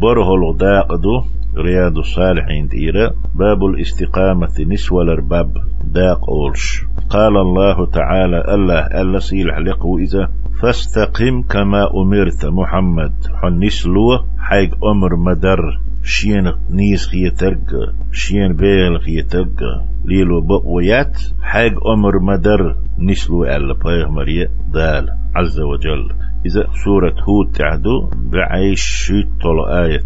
برهل داقدو رياض الصالحين تيرا باب الاستقامة نسوى الرباب داق أولش. قال الله تعالى الله ألا سيلح لقو إذا فاستقم كما أمرت محمد. حنسلو حيق أمر مدر. شين نيس خيترق شين بيل خيترق ليلو بقويات حيق أمر مدر. نسلو ألا بيغمرية دال عز وجل. إذا سورة هود تعدو بعيش طول آية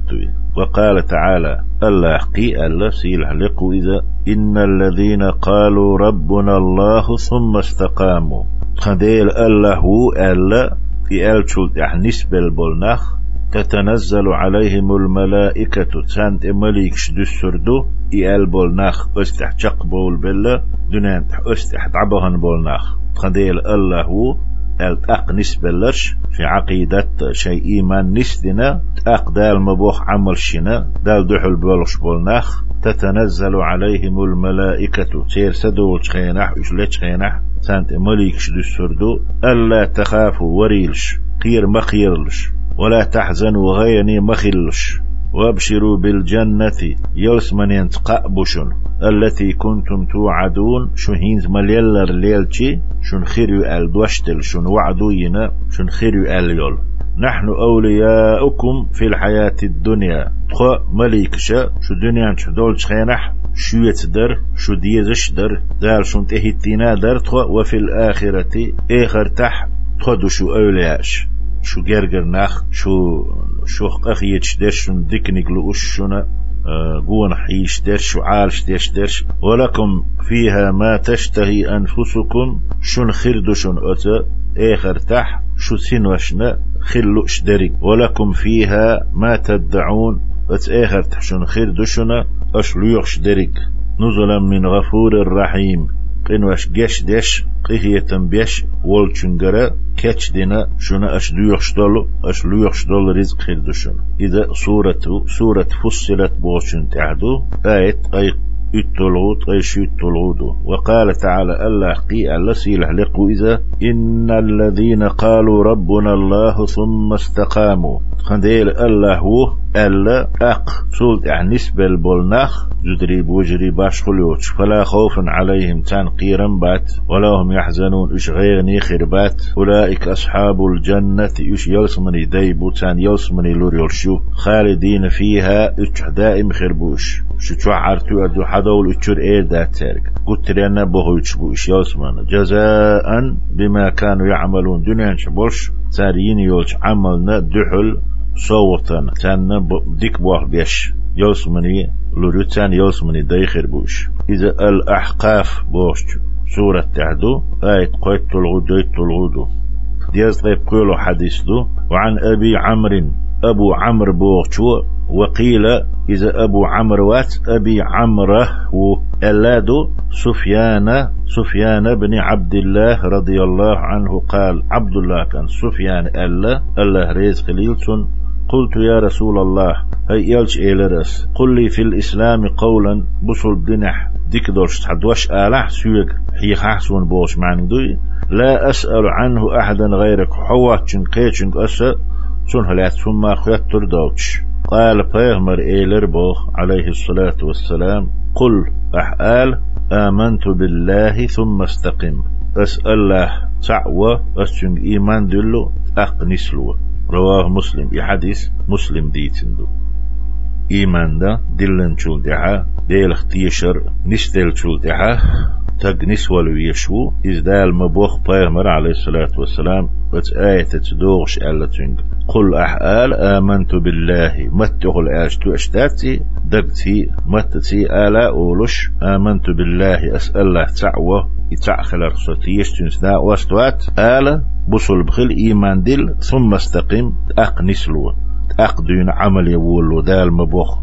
وقال تعالى الله قي الله سيل حلقوا إذا إن الذين قالوا ربنا الله ثم استقاموا. خديل الله هو الله في ألشول نسبة البولناخ تتنزل عليهم الملائكة تسانت مليك شدسردو إيال بولناخ أستح بول بلا دونان أستح دعبهن بولناخ. خديل الله هو الأق نسبة لش في عقيدة شيء إيمان نسدنا أق دال مبوخ عمل شنا دال دحل بولش بولناخ تتنزل عليهم الملائكة. تير سدول تخينح إشلت خينح سانت مليك شدو السردو ألا تخافوا وريلش قير مخيرلش ولا تحزنوا غيني مخيلش وابشروا بالجنة يلس من ينتقأبشن. التي كنتم توعدون شو هينز مليلر ليلتي شن خيريو آل دوشتل شن وعدوينا شن خيريو آل يول. نحن أولياؤكم في الحياة الدنيا. تخو مليكشا شو دنيا دول تخينح شو يتدر شو ديزش در دال شن تهيتينا در تخو وفي الآخرة إخر تح تخدو شو أولياش. شو جرجر ناخ شو شو قخيتش درش ديكنيك لؤشنا قون حيش درش وعالش درش درش ولكم فيها ما تشتهي أنفسكم شن خردشن أتا آخر تح شو سنوشنا خلوش دري ولكم فيها ما تدعون أت آخر تحشن خردشنا أشلويخش دريك نزلا من غفور رحيم قنوش جش دش قهية بيش والچنگرا كتش دينا شنا أش ليوخش دولو أش ليوخش دول رزق خيردشن إذا سورة سورة فصلت بوشن تعدو آية قيق التلغوت غيش التلغوت وقال تعالى الله قي الله سيلح لقو إذا إن الذين قالوا ربنا الله ثم استقاموا. خنديل الله هو ألا أق. سولت يعني نسبة البولناخ. جدري بوجري باش خلوش فلا خوف عليهم تان قيرا بات. ولا هم يحزنون. إش غيرني خربات أولئك أصحاب الجنة. إش يلسمني ديبو تان يلسمني لور يلشو. خالدين فيها. إش دائم خربوش شو شو عرتو أدو حدول إتشور إير دات تارك قلت لأنا بوهيش بو إش يلسمن جزاء بما كانوا يعملون. دنيا شبوش تاريين يولش. عملنا دحل. صوتنا تان ديك بوح بيش يلسمني لوريتان يلسمني دايخر بوش إذا الأحقاف بوش سورة تعدو آية قيت تلغدو تلغدو ديز طيب قولوا حديث دو وعن أبي عمرو أبو عمرو بوغشو وقيل إذا أبو عمرو وات أبي عمره ألادو سفيان سفيان بن عبد الله رضي الله عنه قال عبد الله كان سفيان ألا الله ريز خليلتون قلت يا رسول الله هي يلش إيلرس قل لي في الإسلام قولا بصل دنح. ديك دوش حدوش آلح سيوك هي حسون بوش معنى دوي لا أسأل عنه أحدا غيرك. حوات قيتشن أسأل سن هلات ثم خيات تردوش قال بيغمر إيلر بوخ. عليه الصلاة والسلام. قل أحآل آمنت بالله ثم استقم. أسأل الله تعوى أسجن إيمان دلو أقنسلو. رواه مسلم. يحدث مسلم ديتندو إيمان دا دلن شول دعا ديل اختيشر نستيل شول دعا تق نسول ويشو إزدال مبوخ بيغمر عليه الصلاة والسلام بس آية تدوغش ألا تنج قل أحآل آمنت بالله متغل آش تو أشتاتي دقتي متتي آلا أولش آمنت بالله أسأل الله تعوى يتعخل رصوتيش تنسنا واستوات آلا بصل بخل إيمان دل ثم استقم أق نسلو أق دون عمل يولو دال مبوخ.